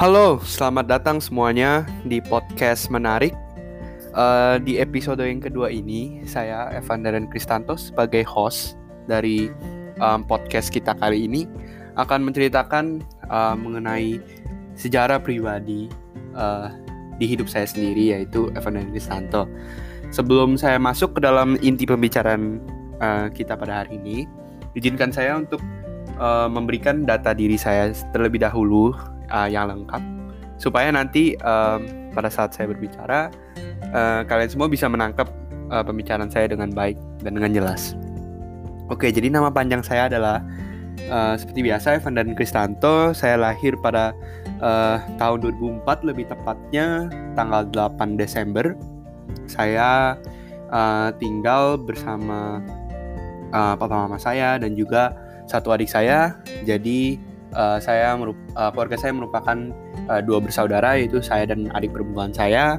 Halo, selamat datang semuanya di podcast menarik. Uh, di episode yang kedua ini, saya Evan dan Kristanto sebagai host dari um, podcast kita kali ini akan menceritakan uh, mengenai sejarah pribadi uh, di hidup saya sendiri yaitu Evan dan Kristanto. Sebelum saya masuk ke dalam inti pembicaraan uh, kita pada hari ini, izinkan saya untuk uh, memberikan data diri saya terlebih dahulu uh, yang lengkap supaya nanti um, pada saat saya berbicara uh, kalian semua bisa menangkap uh, pembicaraan saya dengan baik dan dengan jelas. Oke, jadi nama panjang saya adalah uh, seperti biasa Evan dan Kristanto. Saya lahir pada uh, tahun 2004 lebih tepatnya tanggal 8 Desember. Saya uh, tinggal bersama uh, papa mama saya dan juga satu adik saya. Jadi uh, saya uh, keluarga saya merupakan uh, dua bersaudara yaitu saya dan adik perempuan saya.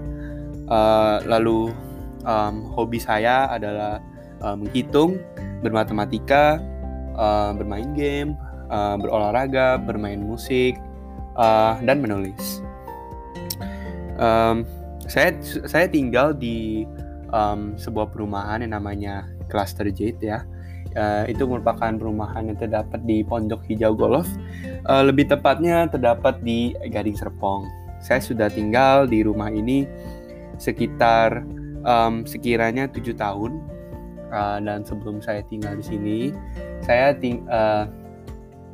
Uh, lalu um, hobi saya adalah uh, menghitung, bermatematika, uh, bermain game, uh, berolahraga, bermain musik, uh, dan menulis. Um, saya saya tinggal di um, sebuah perumahan yang namanya Cluster Jade ya Uh, itu merupakan perumahan yang terdapat di Pondok Hijau Golf. Uh, lebih tepatnya terdapat di Gading Serpong. Saya sudah tinggal di rumah ini sekitar um, sekiranya tujuh tahun. Uh, dan sebelum saya tinggal di sini, saya ting uh,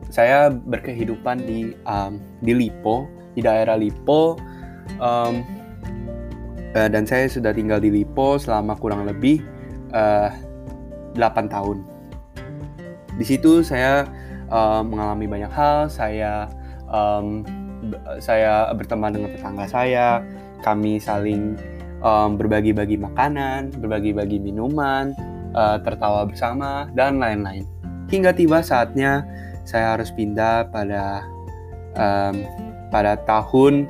saya berkehidupan di um, di Lipo, di daerah Lipo. Um, dan saya sudah tinggal di Lipo selama kurang lebih uh, 8 tahun di situ saya uh, mengalami banyak hal. Saya um, saya berteman dengan tetangga saya. Kami saling um, berbagi-bagi makanan berbagi-bagi minuman uh, tertawa bersama dan lain-lain. Hingga tiba saatnya saya harus pindah pada um, pada tahun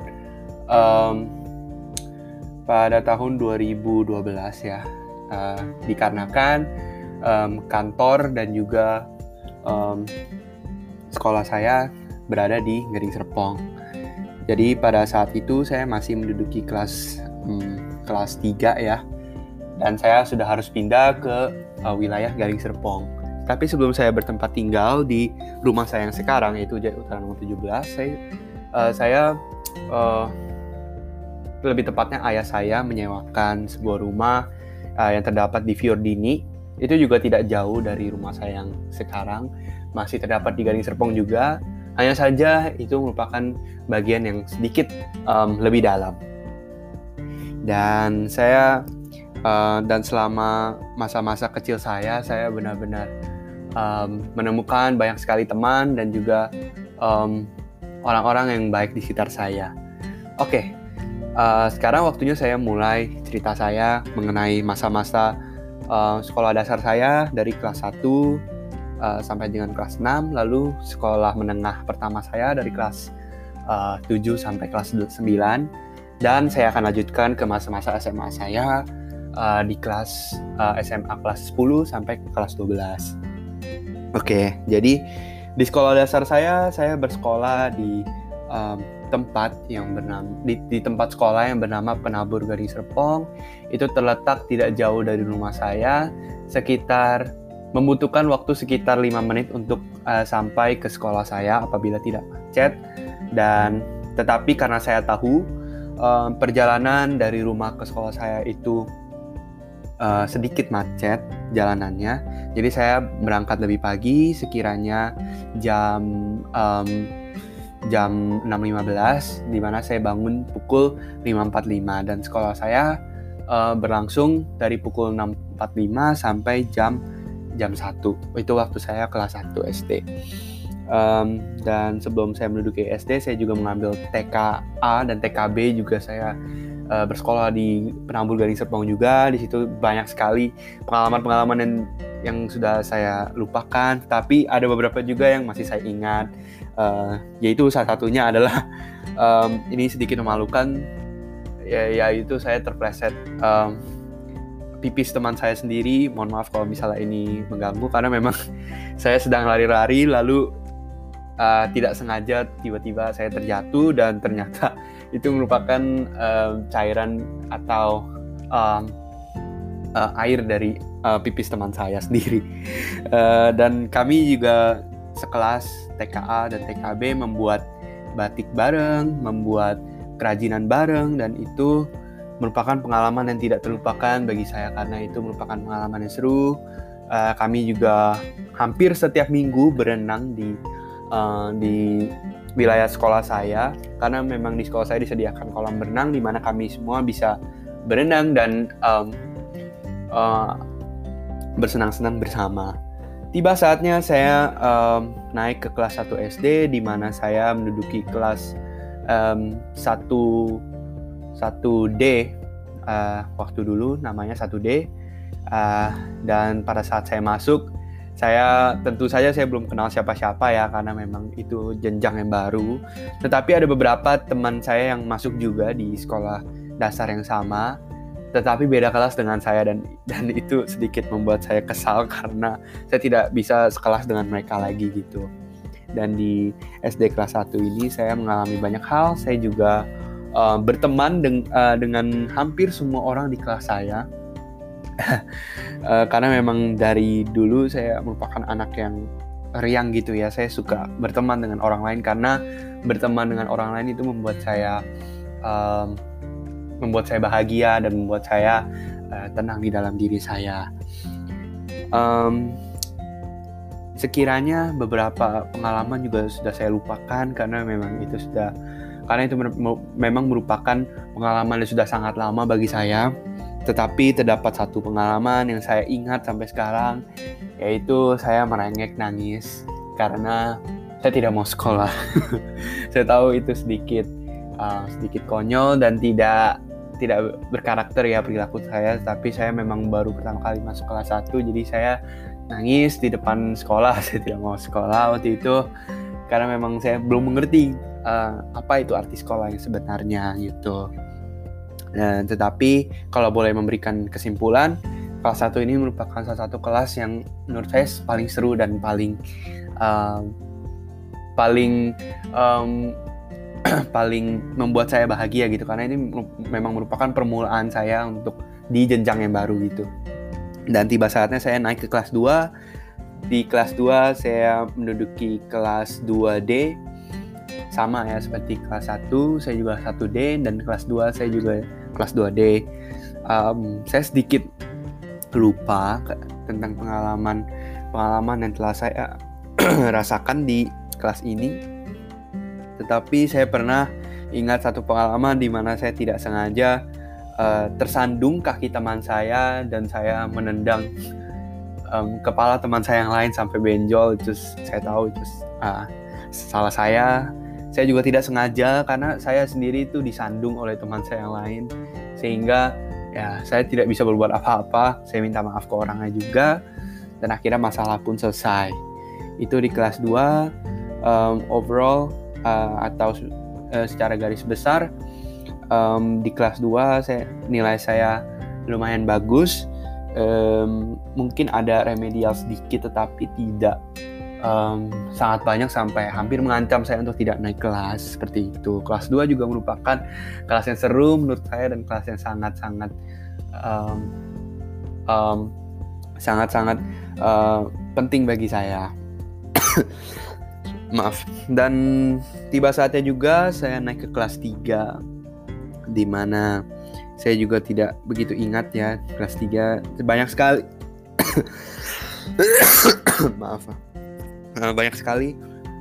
um, pada tahun 2012 ya. Uh, dikarenakan um, kantor dan juga um, sekolah saya berada di Gading Serpong. Jadi pada saat itu saya masih menduduki kelas um, kelas 3 ya. Dan saya sudah harus pindah ke uh, wilayah Gading Serpong. Tapi sebelum saya bertempat tinggal di rumah saya yang sekarang yaitu Jaya Utara nomor 17, saya uh, saya uh, lebih tepatnya ayah saya menyewakan sebuah rumah uh, yang terdapat di Fiordini itu juga tidak jauh dari rumah saya yang sekarang. Masih terdapat di Gading Serpong juga. Hanya saja itu merupakan bagian yang sedikit um, lebih dalam. Dan saya uh, dan selama masa-masa kecil saya saya benar-benar um, menemukan banyak sekali teman dan juga orang orang-orang yang baik di sekitar saya. Oke okay, uh, sekarang waktunya saya mulai cerita saya mengenai masa-masa uh, sekolah dasar saya dari kelas 1 uh, eh, sampai dengan kelas 6 lalu sekolah menengah pertama saya dari kelas uh, 7 sampai kelas 9 dan saya akan lanjutkan ke masa-masa SMA saya uh, di kelas uh, SMA kelas 10 sampai ke kelas 12. Oke, jadi di sekolah dasar saya saya bersekolah di um, tempat yang bernama di, di tempat sekolah yang bernama Penabur Gading Serpong. Itu terletak tidak jauh dari rumah saya sekitar membutuhkan waktu sekitar lima menit untuk uh, sampai ke sekolah saya apabila tidak macet. Dan tetapi karena saya tahu uh, perjalanan dari rumah ke sekolah saya itu uh, sedikit macet jalanannya. Jadi saya berangkat lebih pagi sekiranya jam um, jam 6.15 di mana saya bangun pukul 5.45 dan sekolah saya uh, berlangsung dari pukul 6.45 sampai jam jam 1. Itu waktu saya kelas 1 SD. Um, dan sebelum saya menduduki SD saya juga mengambil TKA dan TKB juga saya uh, bersekolah di Penambur Gading Serpong juga. Di situ banyak sekali pengalaman-pengalaman yang yang sudah saya lupakan, tapi ada beberapa juga yang masih saya ingat uh, yaitu salah satunya adalah um, ini sedikit memalukan. Ya yaitu saya terpleset um, pipis teman saya sendiri. Mohon maaf kalau misalnya ini mengganggu karena memang saya sedang lari-lari lalu uh, tidak sengaja tiba-tiba saya terjatuh dan ternyata itu merupakan uh, cairan atau um, uh, air dari uh, pipis teman saya sendiri. Uh, dan kami juga sekelas TKA dan TKB membuat batik bareng, membuat kerajinan bareng dan itu merupakan pengalaman yang tidak terlupakan bagi saya karena itu merupakan pengalaman yang seru. Uh, kami juga hampir setiap minggu berenang di uh, di wilayah sekolah saya karena memang di sekolah saya disediakan kolam berenang di mana kami semua bisa berenang dan um, uh, bersenang-senang bersama. Tiba saatnya saya um, naik ke kelas 1 SD di mana saya menduduki kelas um, 1 1D uh, waktu dulu namanya 1D uh, dan pada saat saya masuk saya tentu saja saya belum kenal siapa-siapa ya karena memang itu jenjang yang baru. Tetapi ada beberapa teman saya yang masuk juga di sekolah dasar yang sama tetapi beda kelas dengan saya dan dan itu sedikit membuat saya kesal karena saya tidak bisa sekelas dengan mereka lagi gitu. Dan di SD kelas 1 ini saya mengalami banyak hal. Saya juga uh, berteman deng uh, dengan hampir semua orang di kelas saya. Uh, karena memang dari dulu saya merupakan anak yang riang gitu ya. Saya suka berteman dengan orang lain karena berteman dengan orang lain itu membuat saya um, membuat saya bahagia dan membuat saya uh, tenang di dalam diri saya um, sekiranya beberapa pengalaman juga sudah saya lupakan karena memang itu sudah karena itu memang merupakan pengalaman yang sudah sangat lama bagi saya tetapi terdapat satu pengalaman yang saya ingat sampai sekarang, yaitu saya merengek nangis karena saya tidak mau sekolah. saya tahu itu sedikit uh, sedikit konyol dan tidak tidak berkarakter ya perilaku saya, tapi saya memang baru pertama kali masuk kelas 1 jadi saya nangis di depan sekolah. Saya tidak mau sekolah waktu itu karena memang saya belum mengerti uh, apa itu arti sekolah yang sebenarnya gitu. Dan tetapi kalau boleh memberikan kesimpulan, kelas satu ini merupakan salah satu kelas yang menurut saya paling seru dan paling um, paling um, paling membuat saya bahagia gitu karena ini memang merupakan permulaan saya untuk di jenjang yang baru gitu. Dan tiba saatnya saya naik ke kelas 2. Di kelas 2 saya menduduki kelas 2D sama ya seperti kelas 1 saya juga 1D dan kelas 2 saya juga kelas 2D um, saya sedikit lupa tentang pengalaman pengalaman yang telah saya rasakan di kelas ini tetapi saya pernah ingat satu pengalaman di mana saya tidak sengaja uh, tersandung kaki teman saya dan saya menendang um, kepala teman saya yang lain sampai benjol. Itu saya tahu itu uh, salah saya. Saya juga tidak sengaja karena saya sendiri itu disandung oleh teman saya yang lain. Sehingga ya saya tidak bisa berbuat apa-apa. Saya minta maaf ke orangnya juga. Dan akhirnya masalah pun selesai. Itu di kelas 2 um, overall uh, atau uh, secara garis besar um, di kelas 2 saya nilai saya lumayan bagus um, mungkin ada remedial sedikit tetapi tidak um, sangat banyak sampai hampir mengancam saya untuk tidak naik kelas seperti itu. Kelas 2 juga merupakan kelas yang seru menurut saya dan kelas yang sangat-sangat um, um, sangat-sangat uh, penting bagi saya. Maaf. Dan tiba saatnya juga saya naik ke kelas 3 di mana saya juga tidak begitu ingat ya kelas 3 banyak sekali maaf uh, banyak sekali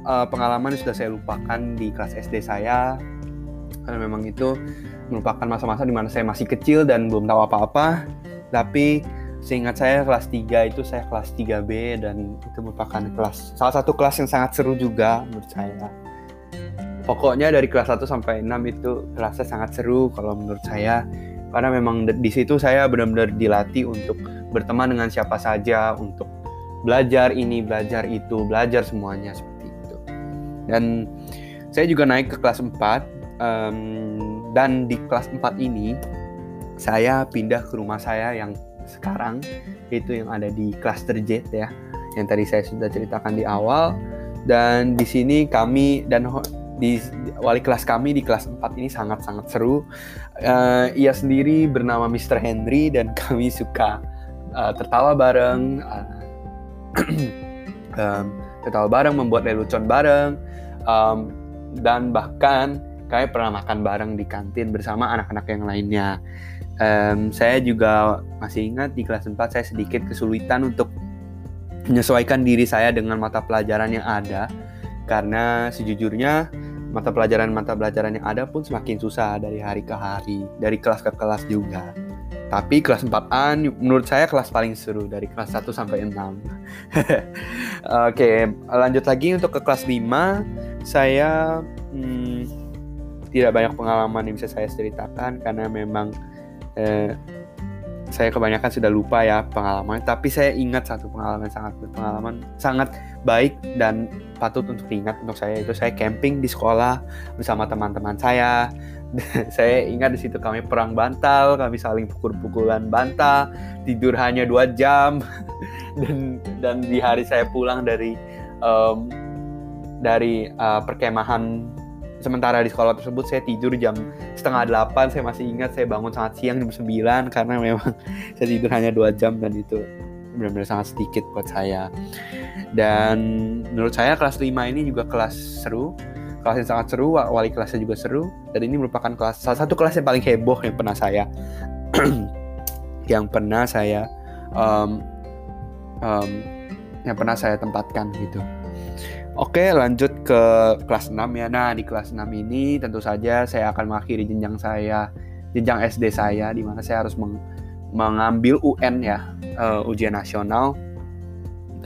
uh, pengalaman yang sudah saya lupakan di kelas SD saya. Karena memang itu merupakan masa-masa di mana saya masih kecil dan belum tahu apa-apa. Tapi seingat saya kelas 3 itu saya kelas 3B dan itu merupakan kelas salah satu kelas yang sangat seru juga menurut saya. Pokoknya dari kelas 1 sampai 6 itu kelasnya sangat seru kalau menurut saya. Karena memang di situ saya benar-benar dilatih untuk berteman dengan siapa saja untuk belajar ini, belajar itu, belajar semuanya seperti itu. Dan saya juga naik ke kelas 4 um, dan di kelas 4 ini saya pindah ke rumah saya yang sekarang itu yang ada di Cluster Jet ya yang tadi saya sudah ceritakan di awal Dan di sini kami dan di wali kelas kami di kelas 4 ini sangat-sangat seru. Uh, ia sendiri bernama Mr. Henry dan kami suka uh, tertawa bareng, uh, um, tertawa bareng, membuat lelucon bareng, um, dan bahkan kami pernah makan bareng di kantin bersama anak-anak yang lainnya. Um, saya juga masih ingat di kelas 4 saya sedikit kesulitan untuk menyesuaikan diri saya dengan mata pelajaran yang ada karena sejujurnya mata pelajaran-mata pelajaran yang ada pun semakin susah dari hari ke hari, dari kelas ke kelas juga. Tapi kelas 4A menurut saya kelas paling seru dari kelas 1 sampai 6. Oke, lanjut lagi untuk ke kelas 5. Saya hmm, tidak banyak pengalaman yang bisa saya ceritakan karena memang eh, saya kebanyakan sudah lupa ya pengalaman tapi saya ingat satu pengalaman sangat berpengalaman sangat baik dan patut untuk diingat untuk saya itu saya camping di sekolah bersama teman-teman saya. Saya ingat di situ kami perang bantal kami saling pukul-pukulan bantal tidur hanya dua jam. Dan dan di hari saya pulang dari um, dari uh, perkemahan sementara di sekolah tersebut saya tidur jam setengah delapan saya masih ingat saya bangun sangat siang jam sembilan karena memang saya tidur hanya dua jam dan itu benar-benar sangat sedikit buat saya. Dan menurut saya kelas 5 ini juga kelas seru kelas yang sangat seru wali kelasnya juga seru dan ini merupakan kelas salah satu kelas yang paling heboh yang pernah saya yang pernah saya um, um, yang pernah saya tempatkan gitu Oke, lanjut ke kelas 6 ya. Nah, di kelas 6 ini tentu saja saya akan mengakhiri jenjang saya, jenjang SD saya di mana saya harus meng mengambil UN ya, uh, ujian nasional.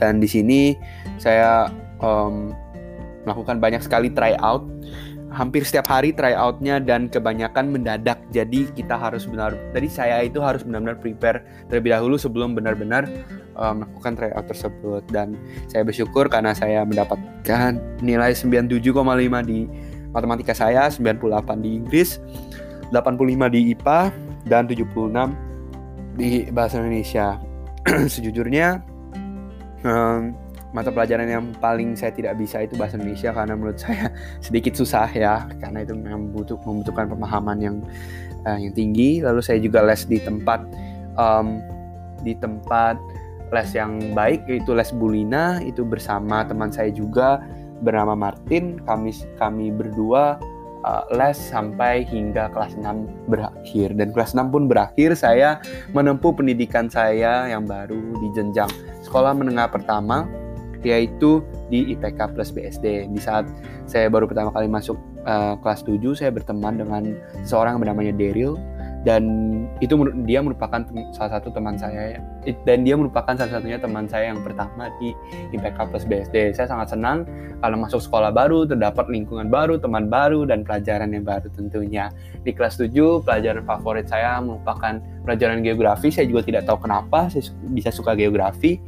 Dan di sini saya um, melakukan banyak sekali tryout hampir setiap hari tryoutnya dan kebanyakan mendadak jadi kita harus benar tadi saya itu harus benar-benar prepare terlebih dahulu sebelum benar-benar uh, melakukan tryout tersebut. Dan saya bersyukur karena saya mendapatkan nilai 97,5 di matematika saya 98 di Inggris 85 di IPA dan 76 di bahasa Indonesia. Sejujurnya um, mata pelajaran yang paling saya tidak bisa itu bahasa Indonesia karena menurut saya sedikit susah ya karena itu membutuh, membutuhkan pemahaman yang uh, yang tinggi. Lalu saya juga les di tempat um, di tempat les yang baik yaitu les Bulina itu bersama teman saya juga bernama Martin. Kami kami berdua uh, les sampai hingga kelas 6 berakhir. Dan kelas 6 pun berakhir saya menempuh pendidikan saya yang baru di jenjang sekolah menengah pertama yaitu di IPK plus BSD. Di saat saya baru pertama kali masuk uh, kelas 7, saya berteman dengan seorang yang bernamanya Daryl dan itu dia merupakan salah satu teman saya dan dia merupakan salah satunya teman saya yang pertama di IPK plus BSD. Saya sangat senang kalau masuk sekolah baru, terdapat lingkungan baru, teman baru, dan pelajaran yang baru tentunya. Di kelas 7, pelajaran favorit saya merupakan pelajaran geografi. Saya juga tidak tahu kenapa saya bisa suka geografi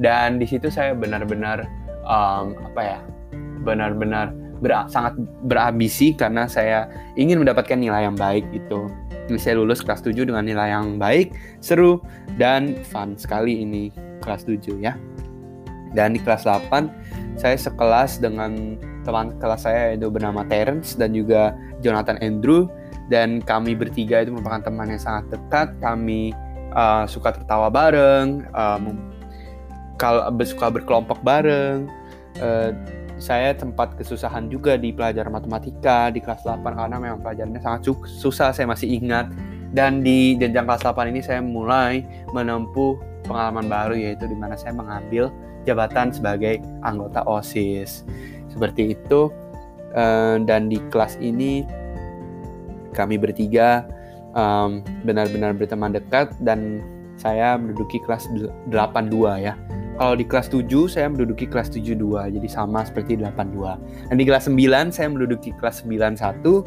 dan di situ saya benar-benar um, apa ya benar-benar ber, sangat berambisi karena saya ingin mendapatkan nilai yang baik gitu Saya lulus kelas 7 dengan nilai yang baik seru dan fun sekali ini kelas 7 ya. Dan di kelas 8 saya sekelas dengan teman kelas saya itu bernama Terence dan juga Jonathan Andrew. Dan kami bertiga itu merupakan teman yang sangat dekat. Kami uh, suka tertawa bareng uh, kalau suka berkelompok bareng uh, saya tempat kesusahan juga di pelajaran matematika di kelas 8 karena memang pelajarannya sangat susah saya masih ingat. Dan di jenjang kelas 8 ini saya mulai menempuh pengalaman baru yaitu di mana saya mengambil jabatan sebagai anggota OSIS. Seperti itu uh, dan di kelas ini kami bertiga benar-benar berteman dekat dan saya menduduki kelas 82 ya kalau di kelas 7 saya menduduki kelas 72, jadi sama seperti 82. Dan di kelas 9 saya menduduki kelas 91 uh,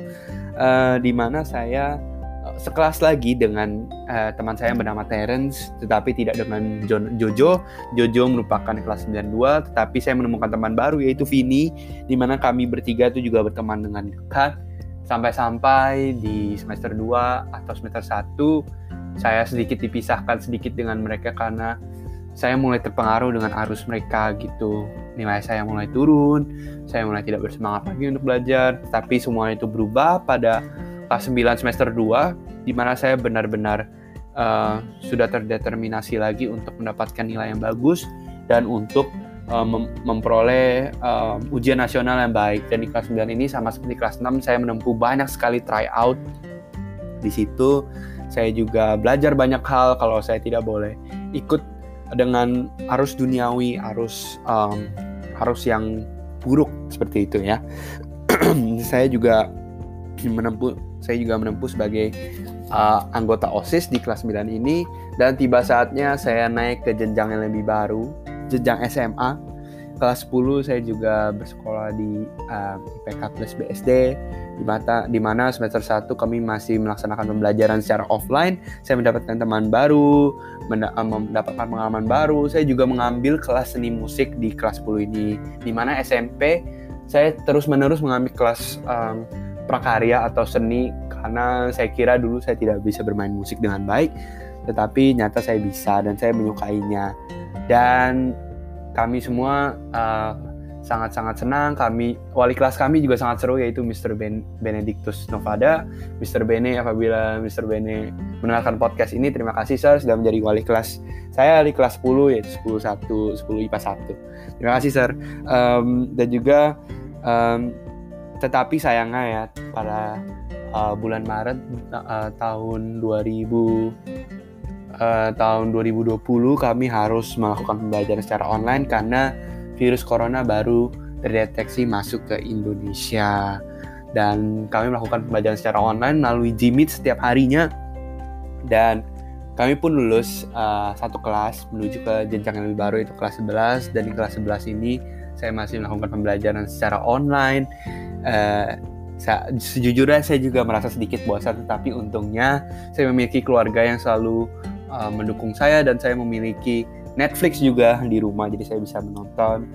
eh, di mana saya uh, sekelas lagi dengan uh, teman saya yang bernama Terence, tetapi tidak dengan John, Jojo. Jojo merupakan kelas 92, tetapi saya menemukan teman baru yaitu Vini, di mana kami bertiga itu juga berteman dengan dekat sampai-sampai di semester 2 atau semester 1 saya sedikit dipisahkan sedikit dengan mereka karena saya mulai terpengaruh dengan arus mereka gitu nilai saya mulai turun, saya mulai tidak bersemangat lagi untuk belajar, tapi semua itu berubah pada kelas 9 semester 2 di mana saya benar-benar uh, sudah terdeterminasi lagi untuk mendapatkan nilai yang bagus dan untuk uh, mem memperoleh uh, ujian nasional yang baik. Dan di kelas 9 ini sama seperti kelas 6 saya menempuh banyak sekali try out. Di situ saya juga belajar banyak hal kalau saya tidak boleh ikut dengan arus duniawi, arus um, arus yang buruk seperti itu ya. saya juga menempuh saya juga menempuh sebagai uh, anggota OSIS di kelas 9 ini dan tiba saatnya saya naik ke jenjang yang lebih baru, jenjang SMA. Kelas 10 saya juga bersekolah di uh, IPK plus BSD di mata di mana semester 1 kami masih melaksanakan pembelajaran secara offline. Saya mendapatkan teman baru, uh, mendapatkan pengalaman baru. Saya juga mengambil kelas seni musik di kelas 10 ini. Di mana SMP saya terus-menerus mengambil kelas um, prakarya atau seni karena saya kira dulu saya tidak bisa bermain musik dengan baik tetapi nyata saya bisa dan saya menyukainya dan kami semua uh, sangat-sangat senang kami wali kelas kami juga sangat seru yaitu Mr. Ben Benedictus Novada Mr. Bene apabila Mr. Bene mendengarkan podcast ini terima kasih sir sudah menjadi wali kelas saya di kelas 10 yaitu 10 1 10 IPA 1 terima kasih sir um, dan juga um, tetapi sayangnya ya pada uh, bulan Maret uh, tahun 2000 uh, tahun 2020 kami harus melakukan pembelajaran secara online karena virus corona baru terdeteksi masuk ke Indonesia. Dan kami melakukan pembelajaran secara online melalui Jimit setiap harinya. Dan kami pun lulus uh, satu kelas menuju ke jenjang yang lebih baru itu kelas 11 dan di kelas 11 ini saya masih melakukan pembelajaran secara online. Uh, sejujurnya saya juga merasa sedikit bosan tetapi untungnya saya memiliki keluarga yang selalu uh, mendukung saya dan saya memiliki Netflix juga di rumah jadi saya bisa menonton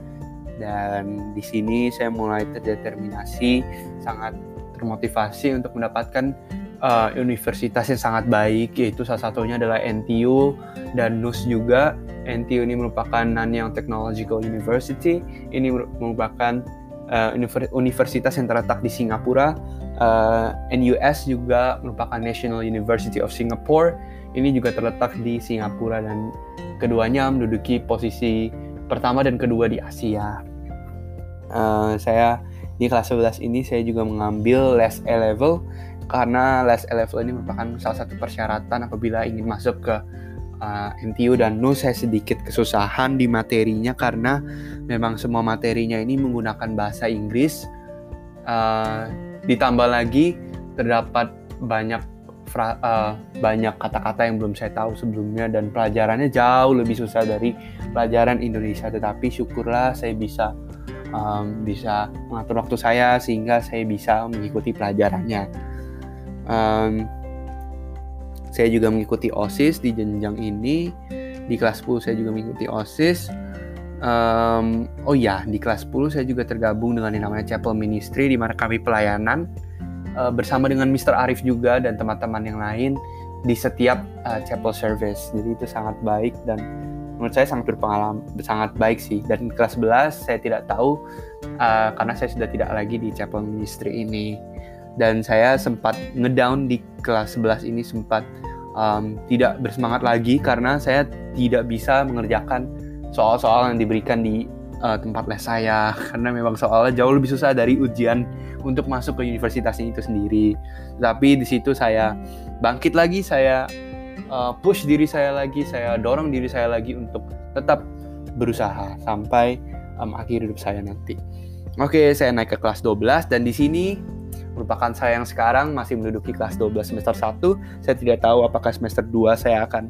dan di sini saya mulai terdeterminasi sangat termotivasi untuk mendapatkan uh, universitas yang sangat baik yaitu salah satunya adalah NTU dan NUS juga NTU ini merupakan Nanyang Technological University ini merupakan uh, universitas yang terletak di Singapura. Uh, NUS juga merupakan National University of Singapore. Ini juga terletak di Singapura dan keduanya menduduki posisi pertama dan kedua di Asia. Uh, saya di kelas 11 ini saya juga mengambil les A level karena les A level ini merupakan salah satu persyaratan apabila ingin masuk ke uh, NTU dan NU saya sedikit kesusahan di materinya karena memang semua materinya ini menggunakan bahasa Inggris. Uh, ditambah lagi terdapat banyak fra, uh, banyak kata-kata yang belum saya tahu sebelumnya dan pelajarannya jauh lebih susah dari pelajaran Indonesia. Tetapi syukurlah saya bisa um, bisa mengatur waktu saya sehingga saya bisa mengikuti pelajarannya. Um, saya juga mengikuti OSIS di jenjang ini. Di kelas 10 saya juga mengikuti OSIS. Um, oh ya, di kelas 10 saya juga tergabung dengan yang namanya Chapel Ministry di mana kami pelayanan uh, bersama dengan Mr. Arif juga dan teman-teman yang lain di setiap uh, chapel service. Jadi itu sangat baik dan menurut saya sangat berpengalaman, sangat baik sih. Dan kelas 11 saya tidak tahu uh, karena saya sudah tidak lagi di chapel ministry ini. Dan saya sempat ngedown di kelas 11 ini sempat um, tidak bersemangat lagi karena saya tidak bisa mengerjakan soal-soal yang diberikan di uh, tempat les saya karena memang soalnya jauh lebih susah dari ujian untuk masuk ke universitas ini itu sendiri. Tapi di situ saya bangkit lagi, saya uh, push diri saya lagi, saya dorong diri saya lagi untuk tetap berusaha sampai um, akhir hidup saya nanti. Oke, saya naik ke kelas 12 dan di sini merupakan saya yang sekarang masih menduduki kelas 12 semester 1. Saya tidak tahu apakah semester 2 saya akan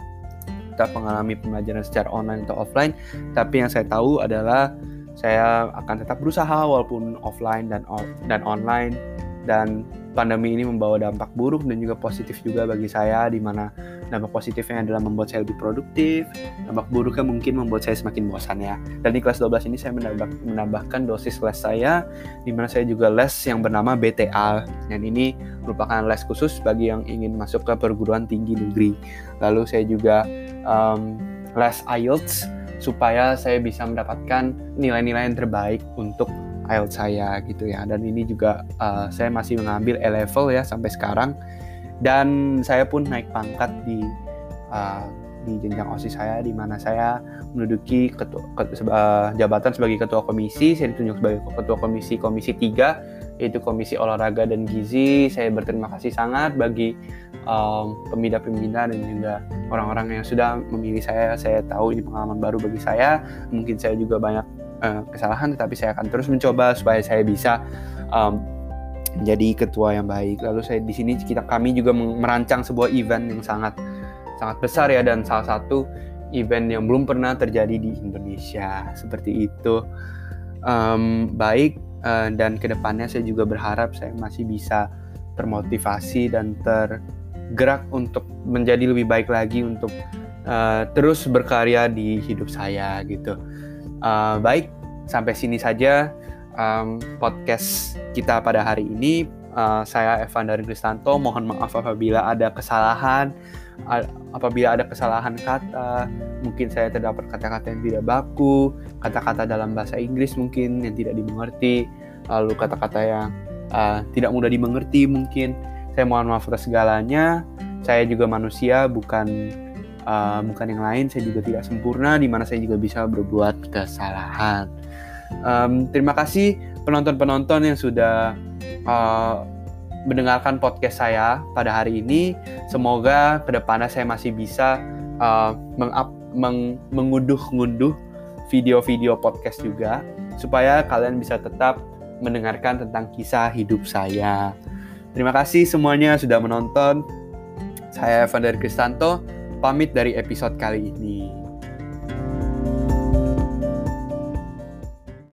tetap mengalami pembelajaran secara online atau offline. Tapi yang saya tahu adalah saya akan tetap berusaha walaupun offline dan dan online. Dan pandemi ini membawa dampak buruk dan juga positif juga bagi saya di mana dampak positifnya adalah membuat saya lebih produktif dampak buruknya mungkin membuat saya semakin bosan ya. Dan di kelas 12 ini saya menambah, menambahkan dosis les saya di mana saya juga les yang bernama BTA dan ini merupakan les khusus bagi yang ingin masuk ke perguruan tinggi negeri. Lalu saya juga um, les IELTS supaya saya bisa mendapatkan nilai-nilai yang terbaik untuk IELTS saya gitu ya. Dan ini juga uh, saya masih mengambil A level ya sampai sekarang dan saya pun naik pangkat di uh, di jenjang OSIS saya di mana saya menduduki ketua, ketua, uh, jabatan sebagai ketua komisi, saya ditunjuk sebagai ketua komisi komisi 3 yaitu komisi olahraga dan gizi. Saya berterima kasih sangat bagi um, pembina-pembina dan juga orang-orang yang sudah memilih saya. Saya tahu ini pengalaman baru bagi saya. Mungkin saya juga banyak uh, kesalahan, tetapi saya akan terus mencoba supaya saya bisa um, menjadi ketua yang baik. Lalu saya di sini kita kami juga merancang sebuah event yang sangat sangat besar ya dan salah satu event yang belum pernah terjadi di Indonesia seperti itu. Um, baik uh, dan ke depannya saya juga berharap saya masih bisa termotivasi dan tergerak untuk menjadi lebih baik lagi untuk uh, terus berkarya di hidup saya gitu. Uh, baik sampai sini saja um, podcast kita pada hari ini. Uh, saya Evan dari Kristanto. Mohon maaf apabila ada kesalahan, apabila ada kesalahan kata, mungkin saya terdapat kata-kata yang tidak baku, kata-kata dalam bahasa Inggris mungkin yang tidak dimengerti, lalu kata-kata yang uh, tidak mudah dimengerti mungkin. Saya mohon maaf atas segalanya. Saya juga manusia, bukan uh, bukan yang lain. Saya juga tidak sempurna, di mana saya juga bisa berbuat kesalahan. Um, terima kasih penonton-penonton yang sudah uh, mendengarkan podcast saya pada hari ini. Semoga ke depannya saya masih bisa uh, meng-up, meng, mengunduh-ngunduh video-video podcast juga supaya kalian bisa tetap mendengarkan tentang kisah hidup saya. Terima kasih semuanya sudah menonton. Saya Evan Kristanto, pamit dari episode kali ini.